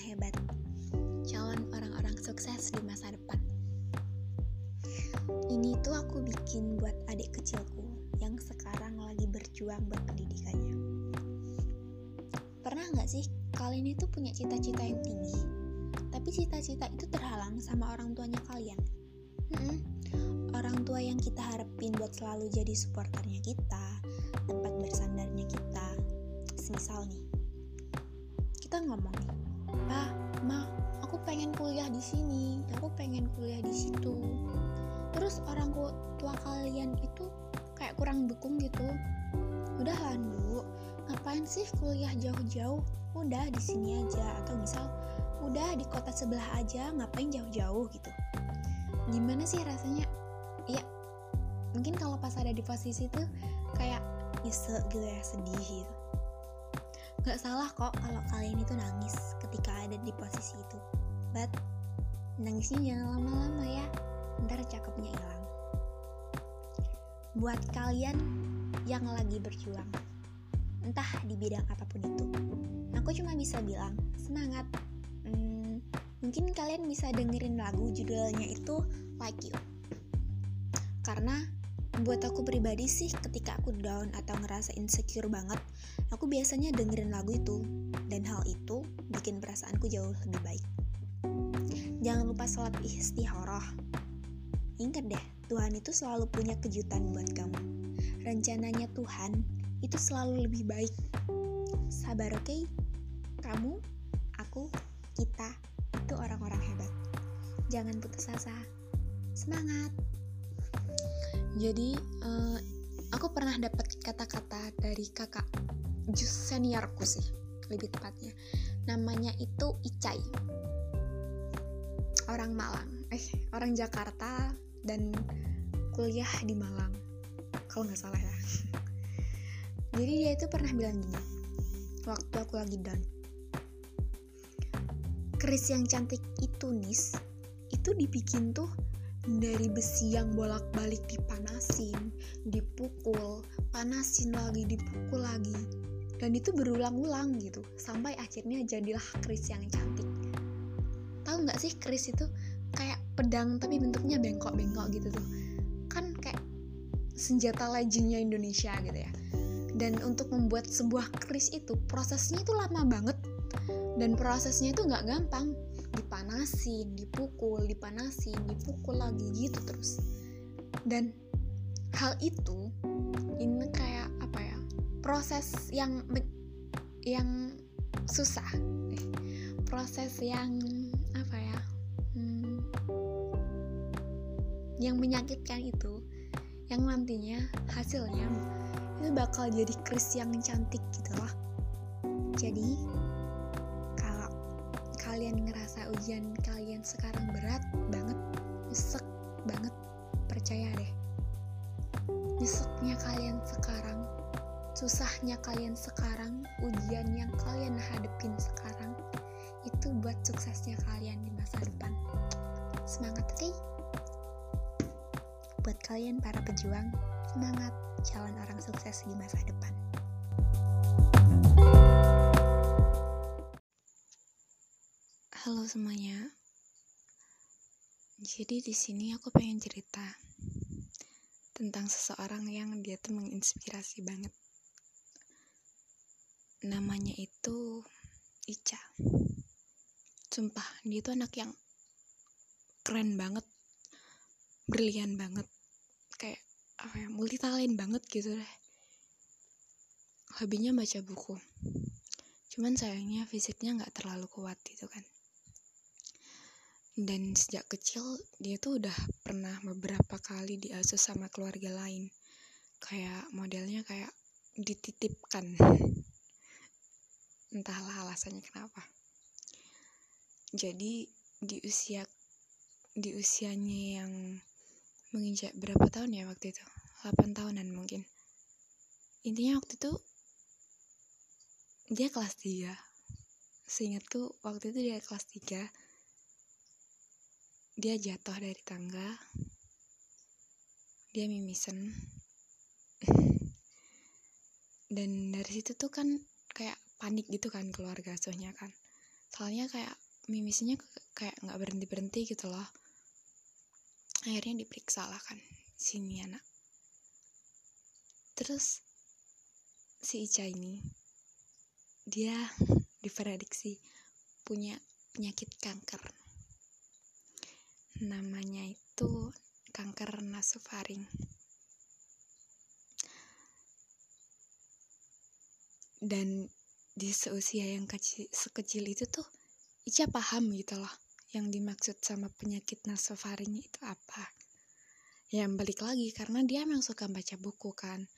hebat, calon orang-orang sukses di masa depan. Ini tuh aku bikin buat adik kecilku yang sekarang lagi berjuang buat pendidikannya. Pernah nggak sih kalian itu punya cita-cita yang tinggi, tapi cita-cita itu terhalang sama orang tuanya kalian? Hmm, orang tua yang kita harapin buat selalu jadi supporternya kita, tempat bersandarnya kita. Semisal nih, kita ngomong nih, "Pa, Ma, aku pengen kuliah di sini, aku pengen kuliah di situ." Terus orang tua kalian itu kayak kurang dukung gitu. Udah Bu, ngapain sih kuliah jauh-jauh? Udah di sini aja atau misal udah di kota sebelah aja, ngapain jauh-jauh gitu. Gimana sih rasanya? Ya, mungkin kalau pas ada di posisi itu kayak nyesek gitu ya, sedih gitu Gak salah kok kalau kalian itu nangis ketika ada di posisi itu. But, nangisnya jangan lama-lama ya, ntar cakepnya hilang. Buat kalian yang lagi berjuang, entah di bidang apa pun itu, aku cuma bisa bilang, semangat. Hmm, mungkin kalian bisa dengerin lagu judulnya itu Like You. Karena buat aku pribadi sih ketika aku down atau ngerasa insecure banget aku biasanya dengerin lagu itu. Dan hal itu bikin perasaanku jauh lebih baik. Jangan lupa sholat istikharah ingat deh Tuhan itu selalu punya kejutan buat kamu. Rencananya Tuhan itu selalu lebih baik. Sabar oke? Okay? kamu aku kita itu orang-orang hebat. Jangan putus asa. Semangat jadi uh, aku pernah dapat kata-kata dari kakak jus seniorku sih lebih tepatnya. Namanya itu Icai. Orang Malang. Eh orang Jakarta dan kuliah di Malang. Kalau nggak salah ya. Jadi dia itu pernah bilang gini waktu aku lagi down. Keris yang cantik itu nis itu dibikin tuh dari besi yang bolak-balik dipanasin, dipukul, panasin lagi, dipukul lagi. Dan itu berulang-ulang gitu, sampai akhirnya jadilah keris yang cantik. Tahu nggak sih keris itu kayak pedang tapi bentuknya bengkok-bengkok gitu tuh. Kan kayak senjata legendnya Indonesia gitu ya. Dan untuk membuat sebuah keris itu prosesnya itu lama banget dan prosesnya itu nggak gampang dipanasin, dipukul, dipanasin, dipukul lagi gitu terus. Dan hal itu ini kayak apa ya? Proses yang yang susah. Proses yang apa ya? Hmm, yang menyakitkan itu yang nantinya hasilnya itu bakal jadi kris yang cantik gitu loh. Jadi kalian ngerasa ujian kalian sekarang berat banget, nyesek banget, percaya deh. Nyeseknya kalian sekarang, susahnya kalian sekarang, ujian yang kalian hadepin sekarang, itu buat suksesnya kalian di masa depan. Semangat? Okay? Buat kalian para pejuang, semangat jalan orang sukses di masa depan. Semuanya. Jadi di sini aku pengen cerita tentang seseorang yang dia tuh menginspirasi banget. Namanya itu Ica. Sumpah, dia tuh anak yang keren banget, brilian banget, kayak apa ya, multitalent banget gitu deh. Hobinya baca buku. Cuman sayangnya fisiknya nggak terlalu kuat gitu kan dan sejak kecil dia tuh udah pernah beberapa kali diasuh sama keluarga lain. Kayak modelnya kayak dititipkan. Entahlah alasannya kenapa. Jadi di usia di usianya yang menginjak berapa tahun ya waktu itu? 8 tahunan mungkin. Intinya waktu itu dia kelas 3 seingatku waktu itu dia kelas 3 dia jatuh dari tangga. Dia mimisen dan dari situ tuh kan kayak panik gitu kan keluarga asuhnya kan. Soalnya kayak mimisnya kayak nggak berhenti berhenti gitu loh. Akhirnya diperiksa lah kan sini anak terus si Ica ini dia diprediksi punya penyakit kanker namanya itu kanker nasofaring. Dan di seusia yang kecil, sekecil itu tuh Ica paham gitu loh yang dimaksud sama penyakit nasofaring itu apa. Yang balik lagi karena dia emang suka baca buku kan.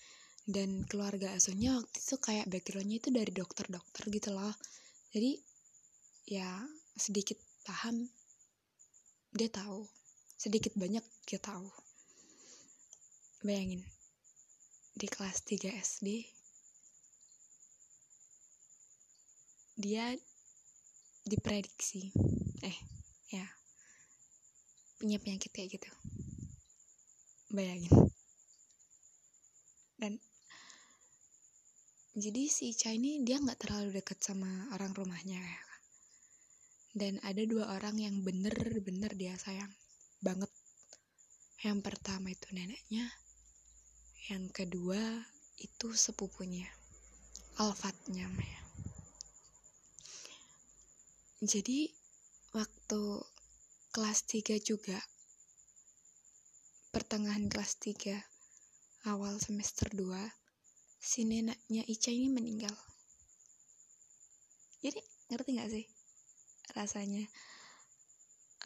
Dan keluarga asuhnya waktu itu kayak backgroundnya itu dari dokter-dokter gitu loh. Jadi ya sedikit paham dia tahu. Sedikit banyak dia tahu. Bayangin di kelas 3 SD dia diprediksi eh ya punya penyakit kayak gitu. Bayangin. Dan jadi si Ica ini dia nggak terlalu dekat sama orang rumahnya ya dan ada dua orang yang bener-bener dia sayang banget. Yang pertama itu neneknya yang kedua itu sepupunya Alfatnya ya. jadi waktu kelas 3 juga pertengahan kelas 3 awal semester 2 si neneknya Ica ini meninggal. Jadi ngerti gak sih rasanya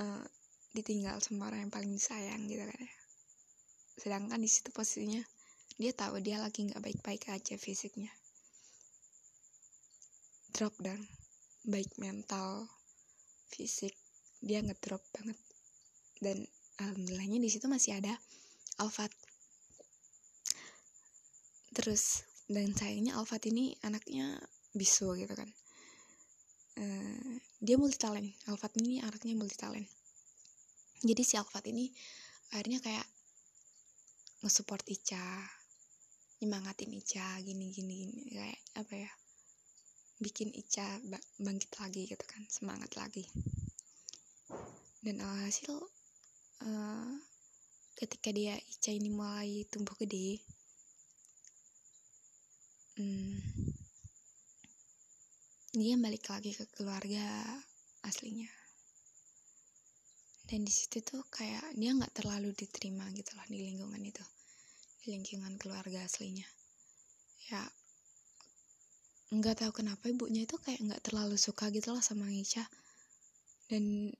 uh, ditinggal sama orang yang paling disayang gitu kan ya. Sedangkan di situ posisinya dia tahu dia lagi nggak baik-baik aja fisiknya. Drop dan baik mental fisik dia ngedrop banget. Dan alhamdulillahnya di situ masih ada Alfat terus dan sayangnya Alfat ini anaknya bisu gitu kan. Uh, dia multi talent Alfat ini anaknya multi talent jadi si Alfat ini akhirnya kayak nge-support Ica nyemangatin Ica gini gini gini. Kayak apa ya bikin Ica bangkit lagi gitu kan semangat lagi. Dan alhasil uh, ketika dia Ica ini mulai tumbuh gede hmm, dia balik lagi ke keluarga aslinya. Dan di situ tuh kayak dia nggak terlalu diterima gitu loh di lingkungan itu. Di lingkungan keluarga aslinya. Ya nggak tahu kenapa ibunya itu kayak nggak terlalu suka gitu loh sama Ica dan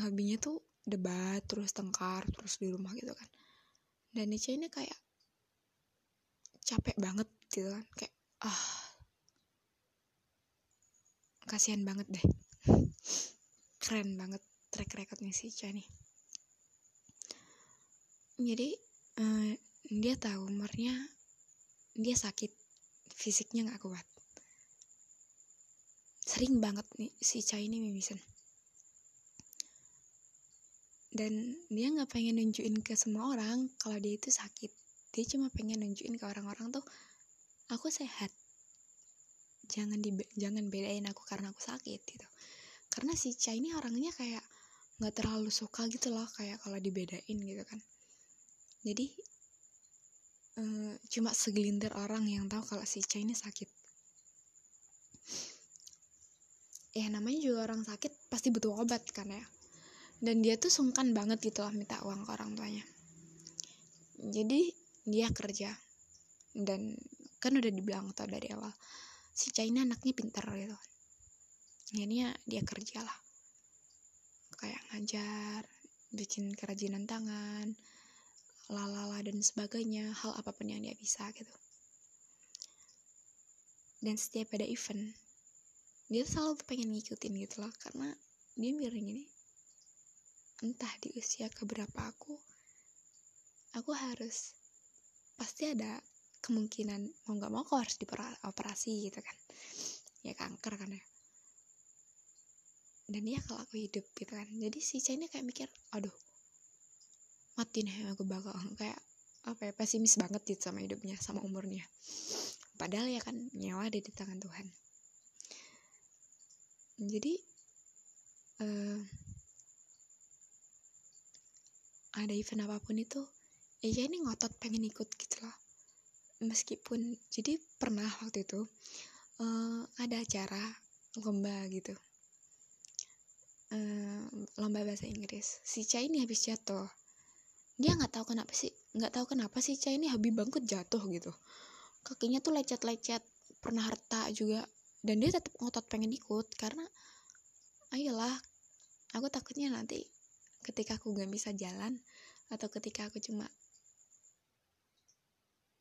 hobinya tuh debat terus tengkar terus di rumah gitu kan. Dan Ica ini kayak capek banget gitu kan. Kayak ah kasihan banget deh. Keren banget track recordnya si Ica nih. Jadi uh, dia tahu umurnya dia sakit fisiknya nggak kuat. Sering banget nih si Ica ini mimisan dan dia nggak pengen nunjukin ke semua orang kalau dia itu sakit. Dia cuma pengen nunjukin ke orang-orang tuh aku sehat jangan di jangan bedain aku karena aku sakit gitu. Karena si Cha ini orangnya kayak nggak terlalu suka gitu loh kayak kalau dibedain gitu kan. Jadi um, cuma segelintir orang yang tahu kalau si Cha ini sakit. Ya namanya juga orang sakit pasti butuh obat kan ya. Dan dia tuh sungkan banget gitu loh minta uang ke orang tuanya. Jadi dia kerja. Dan kan udah dibilang tau dari awal si China anaknya pinter gitu akhirnya dia kerja lah kayak ngajar bikin kerajinan tangan lalala dan sebagainya hal apa pun yang dia bisa gitu. Dan setiap ada event dia selalu pengen ngikutin gitu loh. Karena dia mikir gini entah di usia keberapa aku aku harus pasti ada kemungkinan mau nggak mau aku harus dioperasi gitu kan. Ya kanker kan ya. Dan ya kalau aku hidup gitu kan. Jadi si China kayak mikir aduh mati nih aku bakal. Kayak apa ya pesimis banget gitu sama hidupnya sama umurnya. Padahal ya kan nyawa ada di tangan Tuhan. Jadi uh, ada event apa pun itu Ica ini ngotot pengen ikut gitu loh meskipun jadi pernah waktu itu uh, ada acara lomba gitu. Uh, lomba bahasa Inggris. Si Ca ini habis jatuh. Dia nggak tahu kenapa sih nggak tahu kenapa si Ca ini habis bangkit jatuh gitu. Kakinya tuh lecet-lecet pernah harta juga. Dan dia tetap ngotot pengen ikut karena ayolah aku takutnya nanti ketika aku gak bisa jalan atau ketika aku cuma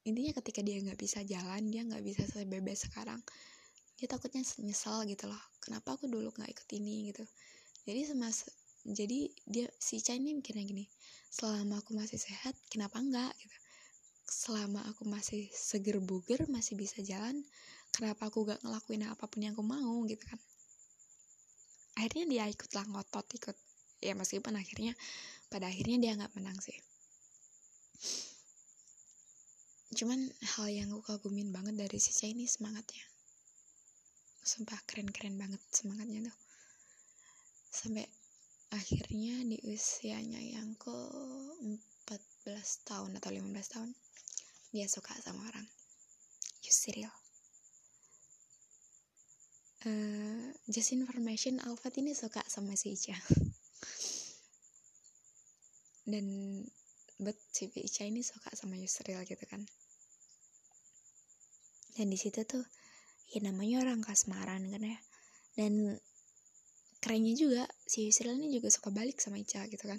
intinya ketika dia nggak bisa jalan dia nggak bisa sebebas sekarang dia takutnya nyesel gitu loh. Kenapa aku dulu nggak ikut ini gitu? Jadi semas jadi dia si Cha ini mikirnya gini selama aku masih sehat kenapa enggak gitu. Selama aku masih seger buger masih bisa jalan kenapa aku gak ngelakuin apa pun yang aku mau? gitu kan. Akhirnya dia ikutlah ngotot ikut. Ya meskipun akhirnya pada akhirnya dia nggak menang sih cuman hal yang aku kagumin banget dari si ini semangatnya. Sumpah keren-keren banget semangatnya tuh. Sampai akhirnya di usianya yang ke 14 tahun atau 15 tahun dia suka sama orang. Yusril uh, just information Alfat ini suka sama si Ica. Dan but si Ica ini suka sama Yusril gitu kan. Dan di situ tuh ya namanya orang kasmaran kan ya. Dan kerennya juga si Yusril ini juga suka balik sama Ica gitu kan.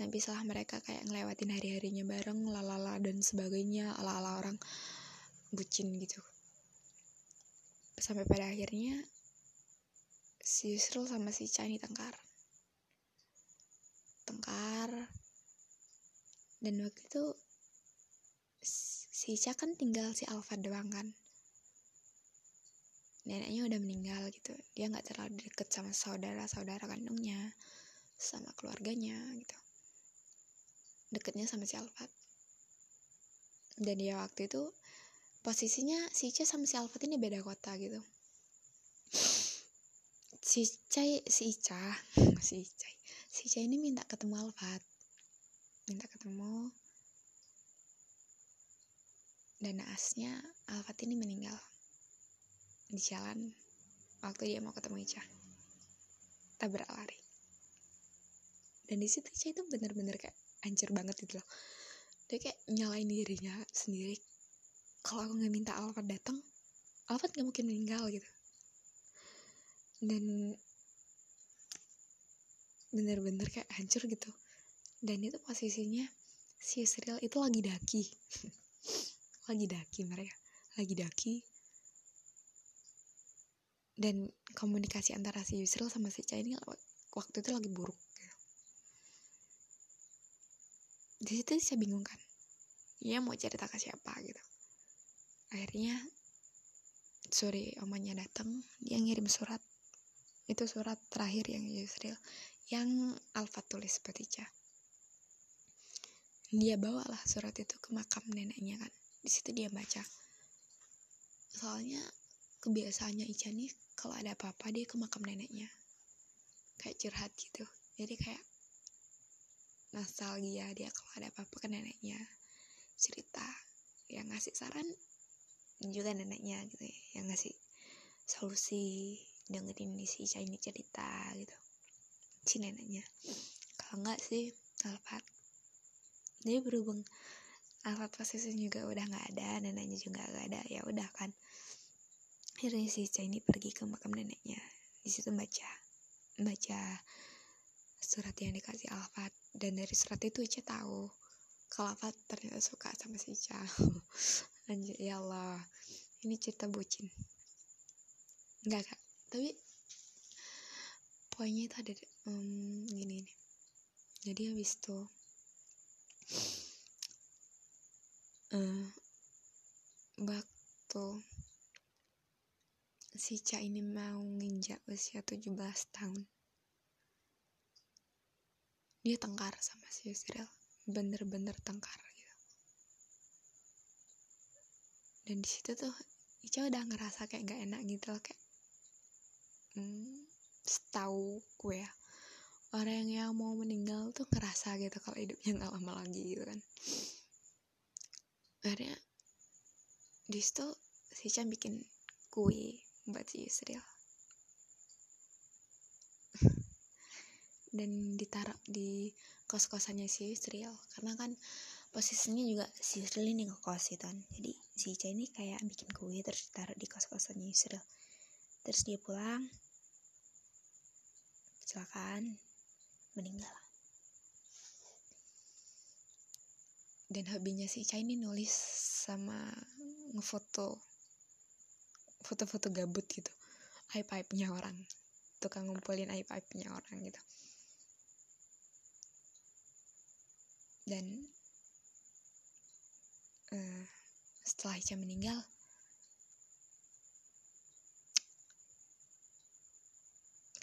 Habis lah mereka kayak ngelewatin hari-harinya bareng lalala dan sebagainya ala-ala orang bucin gitu. Sampai pada akhirnya si Yusril sama si Chani tengkar. Tengkar dan waktu itu si Ica kan tinggal si Alfa doang kan. Neneknya udah meninggal gitu. Dia nggak terlalu deket sama saudara-saudara kandungnya sama keluarganya gitu. Deketnya sama si Alfat dan dia waktu itu posisinya si Ica sama si Alfat ini beda kota gitu. Si Ica si Ica si Ica si Ica ini minta ketemu Alfat minta ketemu. Dan naasnya Alfat ini meninggal di jalan waktu dia mau ketemu Ica. Tabrak lari dan di situ Ica itu bener-bener kayak hancur banget gitu loh. Dia kayak nyalain dirinya sendiri. Kalau aku nggak minta Alfat datang Alfat nggak mungkin meninggal gitu. Dan bener-bener kayak hancur gitu dan itu posisinya si Yusril itu lagi daki. Lagi daki mereka. Lagi daki. Dan komunikasi antara si Yusril sama si Ca ini waktu itu lagi buruk gitu. di situ saya bingung kan dia mau cerita ke siapa? gitu. Akhirnya sore omanya datang dia ngirim surat. Itu surat terakhir yang Yusril yang Alfa tulis buat Ica dia bawalah surat itu ke makam neneknya kan. Di situ dia baca. Soalnya kebiasaannya Ica nih kalau ada apa-apa dia ke makam neneknya. Kayak curhat gitu. Jadi kayak nostalgia dia kalau ada apa-apa ke neneknya. Cerita yang ngasih saran juga neneknya gitu ya. Yang ngasih solusi dengerin si Ica ini cerita gitu. Si neneknya. Kalau enggak sih Alfat dia berhubung Alfat posisinya juga udah nggak ada neneknya juga nggak ada ya udah kan. Akhirnya si Ica ini pergi ke makam neneknya. Di situ baca baca surat yang dikasih Alfat. Dan dari surat itu Ica tahu kalau Alfat ternyata suka sama si Ica. Anjir ya Allah. Ini cerita bucin. Enggak kak. Tapi poinnya itu ada um, gini nih. Jadi habis itu uh, waktu si Ca ini mau nginjak usia 17 tahun dia tengkar sama si Yusril bener-bener tengkar dan di situ tuh Ica udah ngerasa kayak gak enak gitu loh kayak hmm, setahu gue ya orang yang mau meninggal tuh ngerasa gitu kalau hidupnya nggak lama lagi gitu kan. Akhirnya di situ si Chan bikin kue buat si Yusril. Dan ditaruh di kos-kosannya si Yusril. Karena kan posisinya juga si Yusril ini ngekos gitu kan. Jadi si Ica ini kayak bikin kue terus ditaruh di kos-kosannya Yusril. Terus dia pulang. Kecelakaan meninggal. Dan hobinya si Ica ini nulis sama ngefoto foto-foto gabut gitu. Aib-aibnya orang. Tukang ngumpulin aib-aibnya orang gitu. Dan uh, setelah Ica meninggal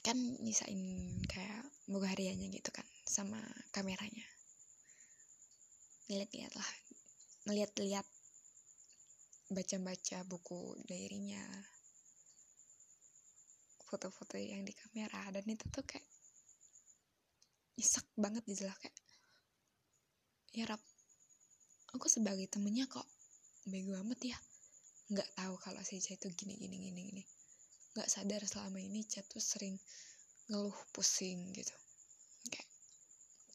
kan nyisain kayak buku hariannya gitu kan sama kameranya. Lihat-lihat lah ngeliat-liat baca-baca buku diarynya foto-foto yang di kamera dan itu tuh kayak nyesek banget gitu lah kayak ya rap aku sebagai temennya kok bego amat ya nggak tahu kalau si Ca itu gini gini gini gini. Nggak sadar selama ini Ca tuh sering ngeluh pusing gitu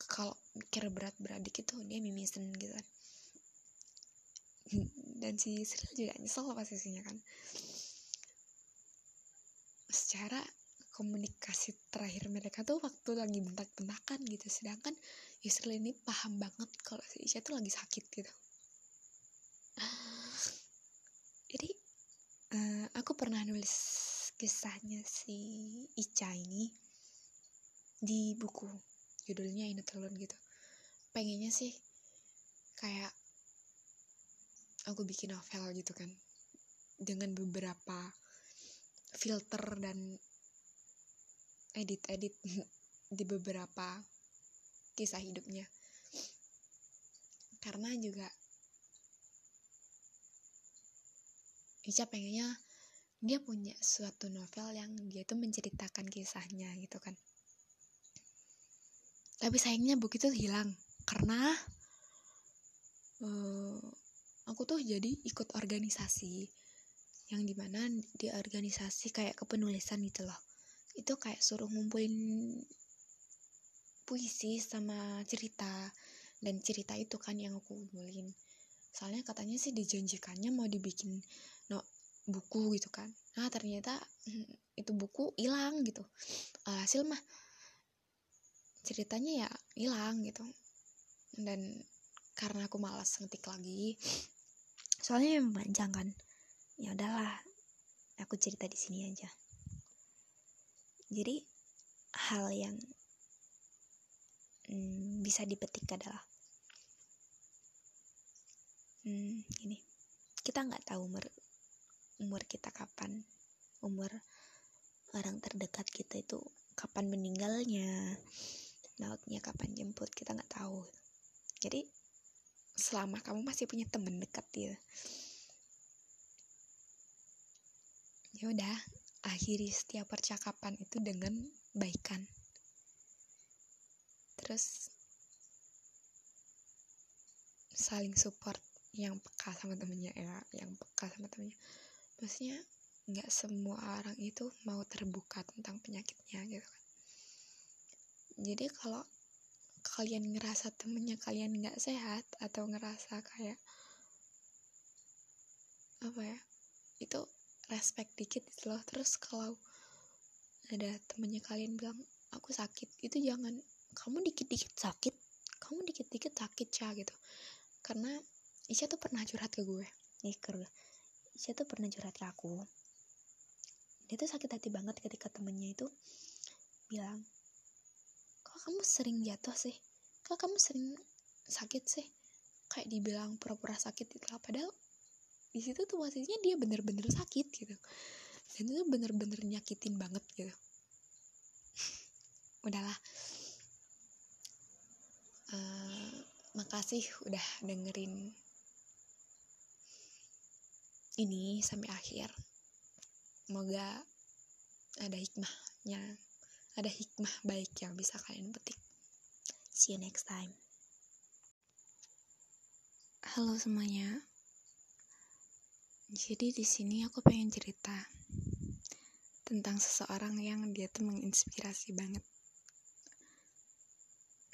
kalau mikir berat beradik itu dia mimisen gitu kan. Dan si Sril juga nyesel posisinya kan. Secara komunikasi terakhir mereka tuh waktu lagi bentak-bentakan gitu. Sedangkan Yusril ini paham banget kalau si Isya tuh lagi sakit gitu. Jadi uh, aku pernah nulis kisahnya si Ica ini di buku judulnya ini telur gitu. Pengennya sih kayak aku bikin novel gitu kan. Dengan beberapa filter dan edit-edit di beberapa kisah hidupnya. Karena juga Ica pengennya dia punya suatu novel yang dia tuh menceritakan kisahnya gitu kan tapi sayangnya buku itu hilang. Karena uh, aku tuh jadi ikut organisasi yang di mana di organisasi kayak kepenulisan gitu loh. Itu kayak suruh ngumpulin puisi sama cerita. Dan cerita itu kan yang aku kumpulin. Soalnya katanya sih dijanjikannya mau dibikin no buku gitu kan. Nah ternyata itu buku hilang gitu. Hasil mah ceritanya ya hilang gitu. Dan karena aku malas ngetik lagi soalnya yang panjang kan. Ya udahlah aku cerita di sini aja. Jadi hal yang hmm, bisa dipetik adalah hmm, ini kita nggak tahu umur umur kita kapan umur orang terdekat kita itu kapan meninggalnya mautnya kapan jemput kita nggak tahu. Jadi selama kamu masih punya temen dekat ya ya udah akhiri setiap percakapan itu dengan baikan. Terus saling support yang peka sama temennya ya yang peka sama temennya. Maksudnya nggak semua orang itu mau terbuka tentang penyakitnya gitu kan jadi kalau kalian ngerasa temennya kalian nggak sehat atau ngerasa kayak apa ya itu respect dikit gitu loh. Terus kalau ada temennya kalian bilang aku sakit itu jangan kamu dikit-dikit sakit kamu dikit-dikit sakit ya gitu. Karena Isya tuh pernah curhat ke gue nih ke Isya tuh pernah curhat ke aku. Dia tuh sakit hati banget ketika temennya itu bilang kok kamu sering jatuh sih? Kok kamu sering sakit sih? Kayak dibilang pura-pura sakit itu lah. Padahal di situ tuh posisinya dia bener-bener sakit gitu. Dan itu bener-bener nyakitin banget gitu. Udahlah. Uh, makasih udah dengerin ini sampai akhir. Semoga ada hikmahnya ada hikmah baik yang bisa kalian petik. See you next time. halo semuanya. Jadi di sini aku pengen cerita tentang seseorang yang dia tuh menginspirasi banget.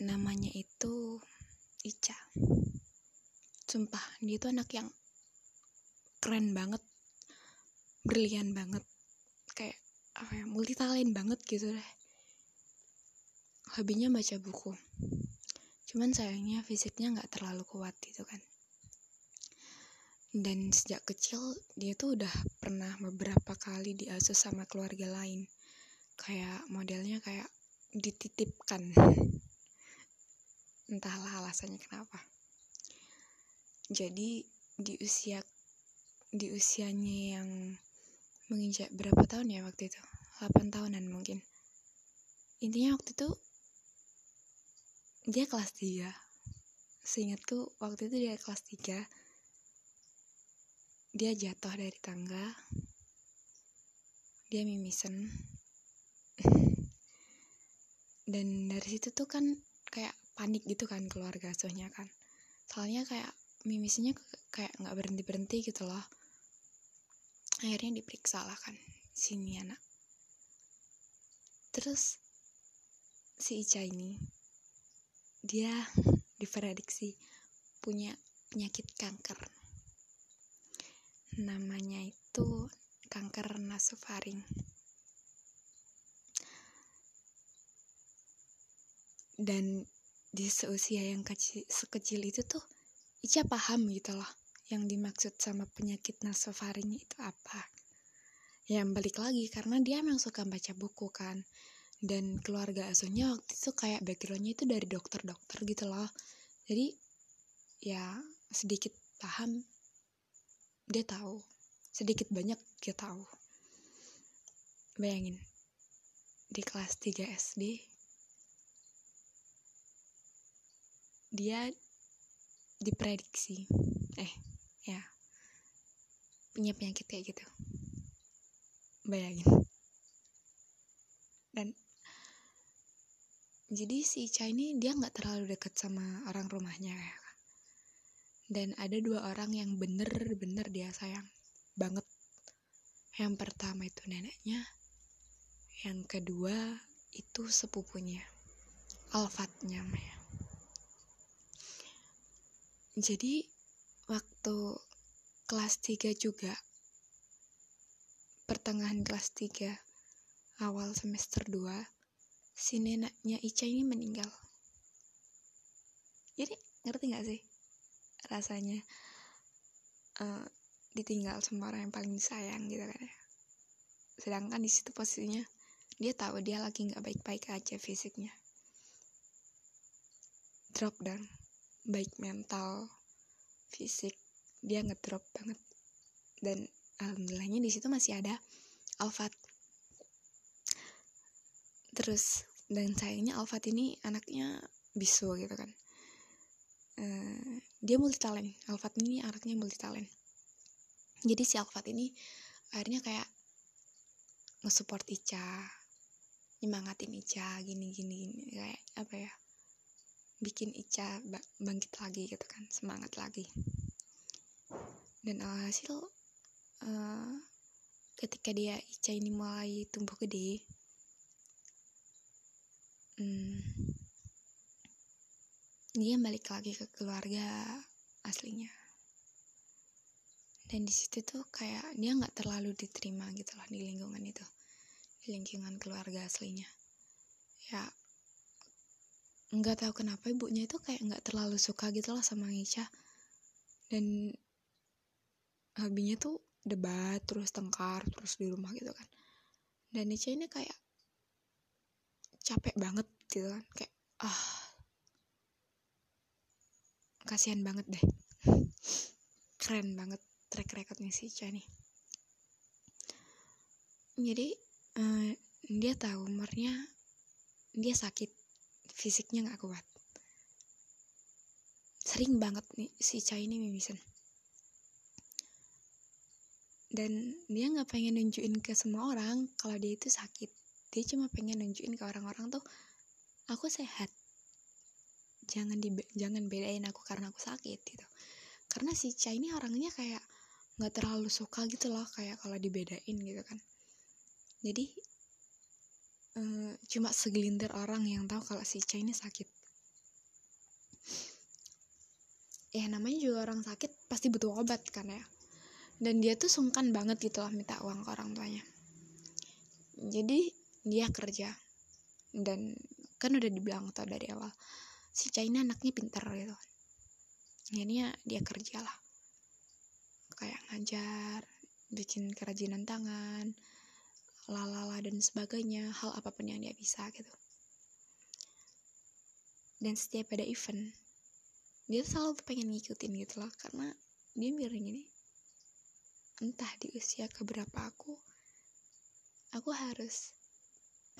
Namanya itu Ica. Sumpah dia tuh anak yang keren banget brilian banget. Kayak apa ya multi talent banget gitu deh hobinya baca buku. Cuman sayangnya fisiknya nggak terlalu kuat gitu kan. Dan sejak kecil dia tuh udah pernah beberapa kali diasuh sama keluarga lain. Kayak modelnya kayak dititipkan. Entahlah alasannya kenapa. Jadi di usia di usianya yang menginjak berapa tahun ya waktu itu? 8 tahunan mungkin. Intinya waktu itu dia kelas 3 seingatku waktu itu dia kelas 3 dia jatuh dari tangga. Dia mimisen dan dari situ tuh kan kayak panik gitu kan keluarga asuhnya kan. Soalnya kayak mimisnya kayak nggak berhenti berhenti gitu loh. Akhirnya diperiksa lah kan sini anak terus si Ica ini dia diprediksi punya penyakit kanker. Namanya itu kanker nasofaring. Dan di seusia yang kecil, sekecil itu tuh Ica paham gitu loh yang dimaksud sama penyakit nasofaring itu apa. Yang balik lagi karena dia emang suka baca buku kan dan keluarga asuhnya waktu itu kayak backgroundnya itu dari dokter-dokter gitu loh. Jadi ya sedikit paham dia tahu. Sedikit banyak dia tahu. Bayangin di kelas 3 SD dia diprediksi eh ya punya penyakit kayak gitu. Bayangin. Dan jadi si Ica ini dia nggak terlalu dekat sama orang rumahnya. Ya dan ada dua orang yang bener-bener dia sayang banget. Yang pertama itu neneknya yang kedua itu sepupunya Alfatnya jadi waktu kelas 3 juga pertengahan kelas 3 awal semester 2 si neneknya Ica ini meninggal. Jadi ngerti gak sih rasanya? Uh, ditinggal sama orang yang paling disayang gitu kan ya. Sedangkan di situ posisinya dia tahu dia lagi nggak baik-baik aja fisiknya. Drop down. Baik mental fisik dia ngedrop banget. Dan alhamdulillahnya di situ masih ada Alfat terus dan sayangnya Alfat ini anaknya bisu gitu kan. Uh, dia multi talent Alfat ini anaknya multi talent jadi si Alfat ini akhirnya kayak nge-support Ica nyemangatin Ica gini gini, gini. kayak apa ya bikin Ica bangkit lagi gitu kan semangat lagi. Dan alhasil uh, ketika dia Ica ini mulai tumbuh gede hmm, dia balik lagi ke keluarga aslinya. Dan di situ tuh kayak dia nggak terlalu diterima gitu loh di lingkungan itu di lingkungan keluarga aslinya. Ya nggak tahu kenapa ibunya itu kayak nggak terlalu suka gitu loh sama Ica dan hobinya tuh debat terus tengkar terus di rumah gitu kan. Dan Ica ini kayak capek banget gitu kan. Kayak ah kasihan banget deh. Keren banget track recordnya si Ica nih. Jadi uh, dia tahu umurnya dia sakit fisiknya nggak kuat. Sering banget nih si Ica ini mimisan. Dan dia nggak pengen nunjukin ke semua orang kalau dia itu sakit dia cuma pengen nunjukin ke orang-orang tuh aku sehat. Jangan di jangan bedain aku karena aku sakit gitu. Karena si Cha ini orangnya kayak nggak terlalu suka gitu loh kayak kalau dibedain gitu kan. Jadi uh, cuma segelintir orang yang tahu kalau si Cha ini sakit. Ya namanya juga orang sakit pasti butuh obat kan ya. Dan dia tuh sungkan banget gitu loh minta uang ke orang tuanya. Jadi dia kerja. Dan kan udah dibilang tau dari awal si China anaknya pinter gitu. Jadinya dia kerja lah. Kayak ngajar bikin kerajinan tangan lalala dan sebagainya hal apa pun yang dia bisa gitu. Dan setiap ada event dia selalu pengen ngikutin gitu loh karena dia mikir gini entah di usia keberapa aku aku harus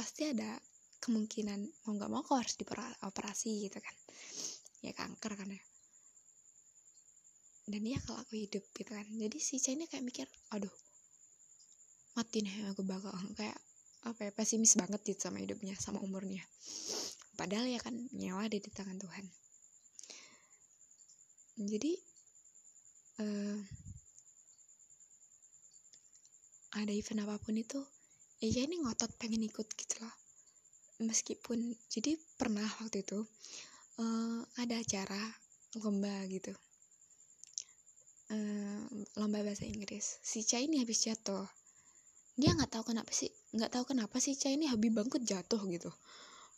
pasti ada kemungkinan mau nggak mau aku harus dioperasi gitu kan. Ya kanker kan ya. Dan ya kalau aku hidup gitu kan. Jadi si China kayak mikir aduh mati nih aku bakal. Kayak apa ya pesimis banget gitu sama hidupnya sama umurnya. Padahal ya kan nyawa ada di tangan Tuhan. Jadi uh, ada event apa pun itu ya ini ngotot pengen ikut gitu loh. Meskipun jadi pernah waktu itu uh, ada acara lomba gitu. Uh, lomba bahasa Inggris. Si Cha ini habis jatuh. Dia nggak tahu kenapa sih nggak tahu kenapa si Cha ini habis bangkit jatuh gitu.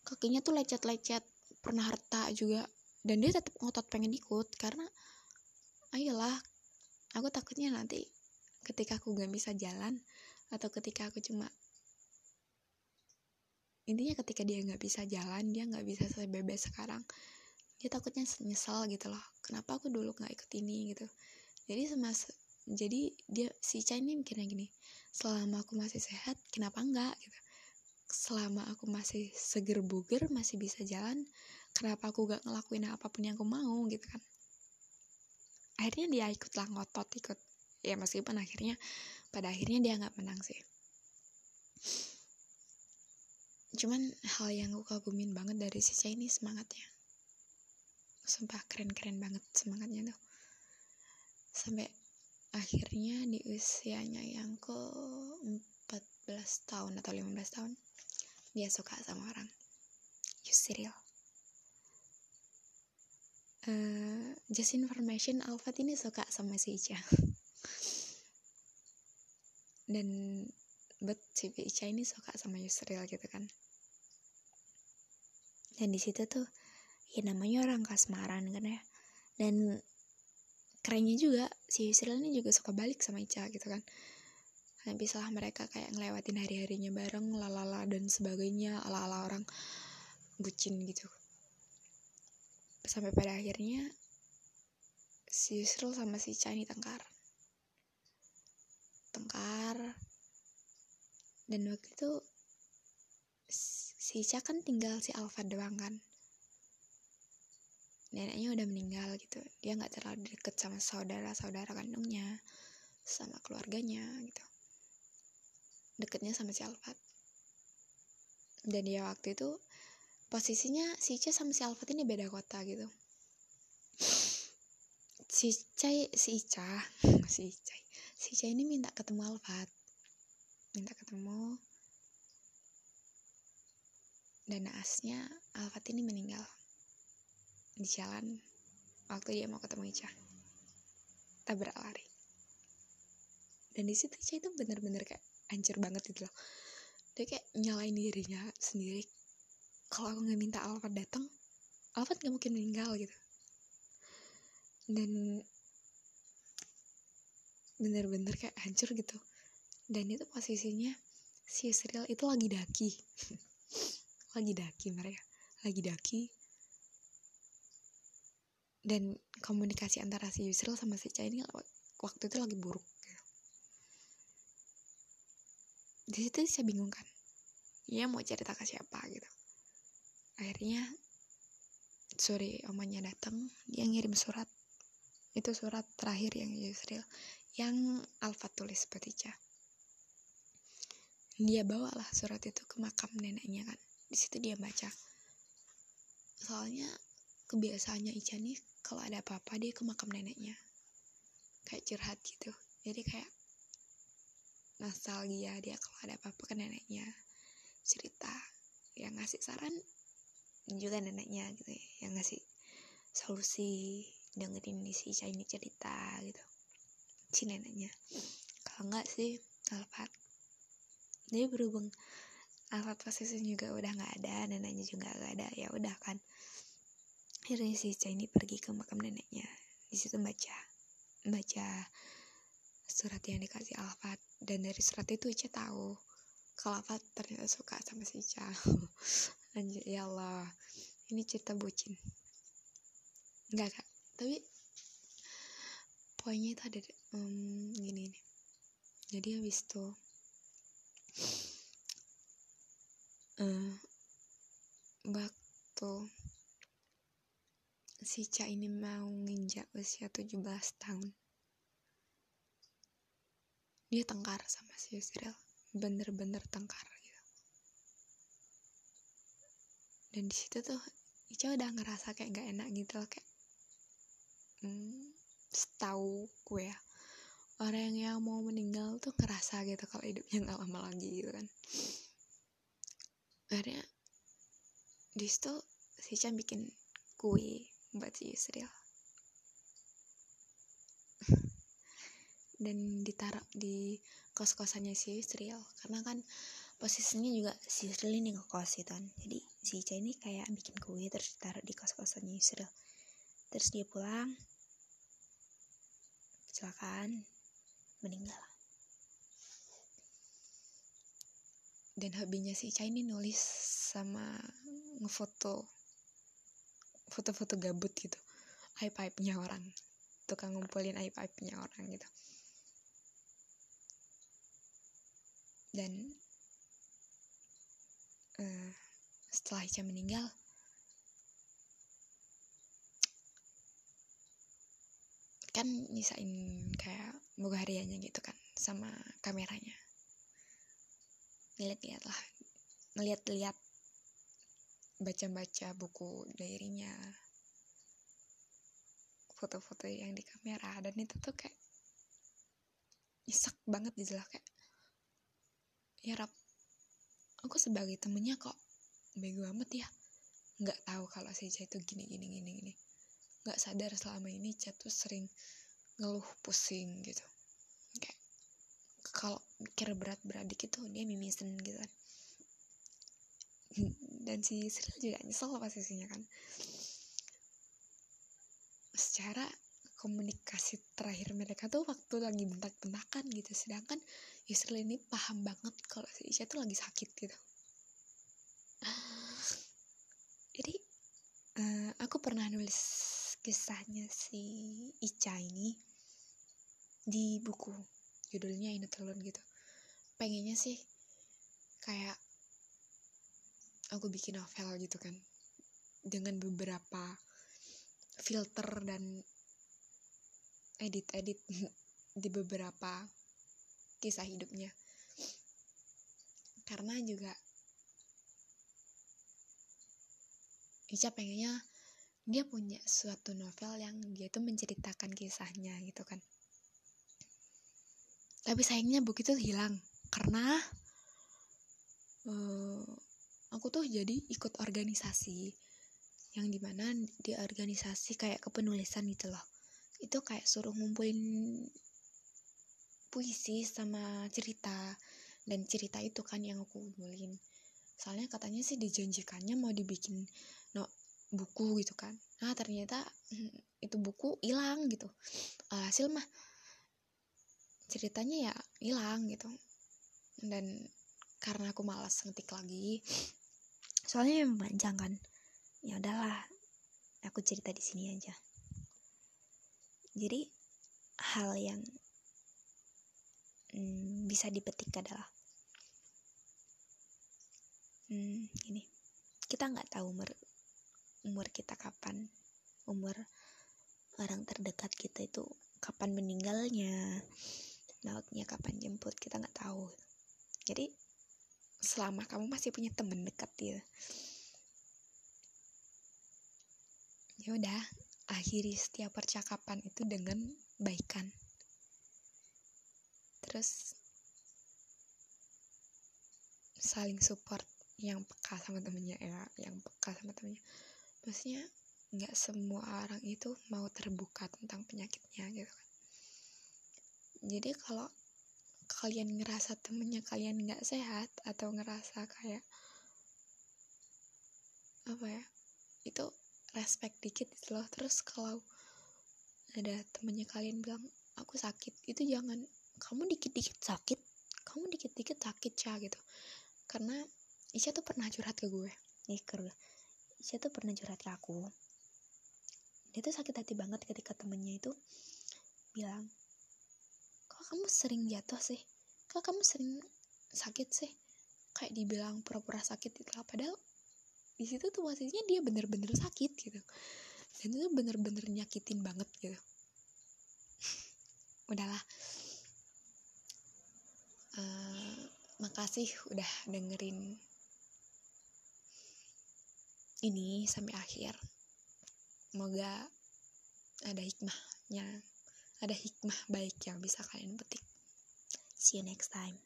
Kakinya tuh lecet-lecet pernah retak juga. Dan dia tetap ngotot pengen ikut karena ayolah aku takutnya nanti ketika aku gak bisa jalan atau ketika aku cuma intinya ketika dia nggak bisa jalan dia nggak bisa sebebas sekarang dia takutnya nyesal gitu loh. Kenapa aku dulu nggak ikut ini gitu? Jadi semas jadi dia si Cha ini mikirnya gini selama aku masih sehat kenapa enggak gitu. Selama aku masih seger buger masih bisa jalan kenapa aku gak ngelakuin apa pun yang aku mau? gitu kan. Akhirnya dia ikutlah ngotot ikut. Ya meskipun akhirnya pada akhirnya dia nggak menang sih cuman hal yang aku kagumin banget dari si ini semangatnya. Sumpah keren-keren banget semangatnya tuh. Sampai akhirnya di usianya yang ke 14 tahun atau 15 tahun dia suka sama orang. Yusril uh, just information Alfat ini suka sama si Ica. Dan but si Ica ini suka sama Yusril gitu kan. Dan di situ tuh ya namanya orang kasmaran kan ya. Dan kerennya juga si Yusril ini juga suka balik sama Ica gitu kan. Habis lah mereka kayak ngelewatin hari-harinya bareng lalala dan sebagainya ala-ala orang bucin gitu. Sampai pada akhirnya si Yusril sama si Ica ini tengkar. Tengkar dan waktu itu si Ica kan tinggal si Alfa doang kan. Neneknya udah meninggal gitu. Dia nggak terlalu deket sama saudara-saudara kandungnya sama keluarganya gitu. Deketnya sama si Alfat dan dia waktu itu posisinya si Ica sama si Alfat ini beda kota gitu. Si Ica si Ica si Ica si Ica ini minta ketemu Alfat minta ketemu. Dan naasnya Alfat ini meninggal. Di jalan waktu dia mau ketemu Ica. Tabrak lari dan di situ Ica itu bener-bener kayak hancur banget gitu loh. Dia kayak nyalain dirinya sendiri. Kalau aku nggak minta Alfat datang Alfat nggak mungkin meninggal gitu. Dan bener-bener kayak hancur gitu dan itu posisinya si serial itu lagi daki. Lagi daki mereka. Lagi daki. Dan komunikasi antara si Yusril sama si Cha ini waktu itu lagi buruk. Di situ saya bingung kan? Dia mau cerita ke siapa gitu. Akhirnya sore omanya datang dia ngirim surat. Itu surat terakhir yang Yusril yang Alfa tulis Ica dia bawalah surat itu ke makam neneknya kan. Di situ dia baca. Soalnya kebiasaannya Ica nih kalau ada apa-apa dia ke makam neneknya. Kayak curhat gitu. Jadi kayak nostalgia dia kalau ada apa-apa ke neneknya. Cerita yang ngasih saran juga neneknya gitu ya. Yang ngasih solusi dengerin si Ica ini cerita gitu. Si neneknya. Kalau enggak sih Alfat jadi berhubung Alfat posisi juga udah nggak ada neneknya juga nggak ada ya udah kan. Akhirnya si Ica ini pergi ke makam neneknya. Di situ baca baca surat yang dikasih Alfat. Dan dari surat itu Ica tahu kalau Alfat ternyata suka sama si Ica anjir ya Allah. Ini cerita bucin. Enggak kak. Tapi poinnya itu ada um, gini nih. Jadi habis itu uh, waktu si Ca ini mau nginjak usia 17 tahun. Dia tengkar sama si Yusril bener-bener tengkar dan di situ tuh Ica udah ngerasa kayak gak enak gitu loh kayak hmm, setahu gue ya orang yang mau meninggal tuh ngerasa gitu kalau hidupnya nggak lama lagi gitu kan. Akhirnya di situ si Ica bikin kue buat si Yusril. Dan ditaruh di kos-kosannya si Yusril. Karena kan posisinya juga si Yusril ini ngekos gitu kan. Jadi si Ica ini kayak bikin kue terus ditaruh di kos-kosannya Yusril. Terus dia pulang. Kecelakaan meninggal. Dan hobinya si Ica ini nulis sama ngefoto foto-foto gabut gitu. Aib-aibnya orang. Tukang ngumpulin aib-aibnya orang gitu. Dan uh, setelah Ica meninggal kan nyisain kayak buku hariannya gitu kan sama kameranya. Ngeliat-liat lah ngeliat-liat baca-baca buku diarynya. Foto-foto yang di kamera dan itu tuh kayak nyesek banget gitu lah kayak ya rap aku sebagai temennya kok bego amat ya nggak tahu kalau si Ica itu gini gini gini gini. Nggak sadar selama ini Ica tuh sering ngeluh pusing gitu. Kayak kalau mikir berat-berat dikit tuh dia mimisen gitu kan. Dan si Sril juga nyesel posisinya kan. Secara komunikasi terakhir mereka tuh waktu lagi bentak-bentakan gitu. Sedangkan Yusril ini paham banget kalau si Isya tuh lagi sakit gitu. Jadi uh, aku pernah nulis kisahnya si Ica ini di buku judulnya ini telur gitu. Pengennya sih kayak aku bikin novel gitu kan dengan beberapa filter dan edit-edit di beberapa kisah hidupnya. Karena juga Ica pengennya dia punya suatu novel yang dia tuh menceritakan kisahnya gitu kan tapi sayangnya buku itu hilang karena uh, aku tuh jadi ikut organisasi yang di mana di organisasi kayak kepenulisan gitu loh. Itu kayak suruh ngumpulin puisi sama cerita dan cerita itu kan yang aku kumpulin. Soalnya katanya sih dijanjikannya mau dibikin no buku gitu kan. Nah ternyata hmm, itu buku hilang gitu. Hasil mah ceritanya ya hilang gitu. Dan karena aku malas ngetik lagi soalnya yang panjang kan. Ya udahlah aku cerita di sini aja. Jadi hal yang hmm, bisa dipetik adalah hmm, ini kita nggak tahu umur umur kita kapan. Umur orang terdekat kita itu kapan meninggalnya mautnya kapan jemput kita nggak tahu. Jadi selama kamu masih punya temen dekat ya ya udah akhiri setiap percakapan itu dengan baikan. Terus saling support yang peka sama temennya ya yang peka sama temennya. Maksudnya nggak semua orang itu mau terbuka tentang penyakitnya gitu kan jadi kalau kalian ngerasa temennya kalian nggak sehat atau ngerasa kayak apa ya itu respect dikit gitu loh. Terus kalau ada temennya kalian bilang aku sakit itu jangan kamu dikit-dikit sakit kamu dikit-dikit sakit ya gitu. Karena Isya tuh pernah curhat ke gue. Nih ke Isya tuh pernah curhat ke aku. Dia tuh sakit hati banget ketika temennya itu bilang kok kamu sering jatuh sih? Kok kamu sering sakit sih? Kayak dibilang pura-pura sakit gitu lah padahal di situ tuh posisinya dia bener-bener sakit gitu. Dan itu bener-bener nyakitin banget gitu. Udahlah. Uh, makasih udah dengerin ini sampai akhir. Semoga ada hikmahnya ada hikmah baik yang bisa kalian petik. See you next time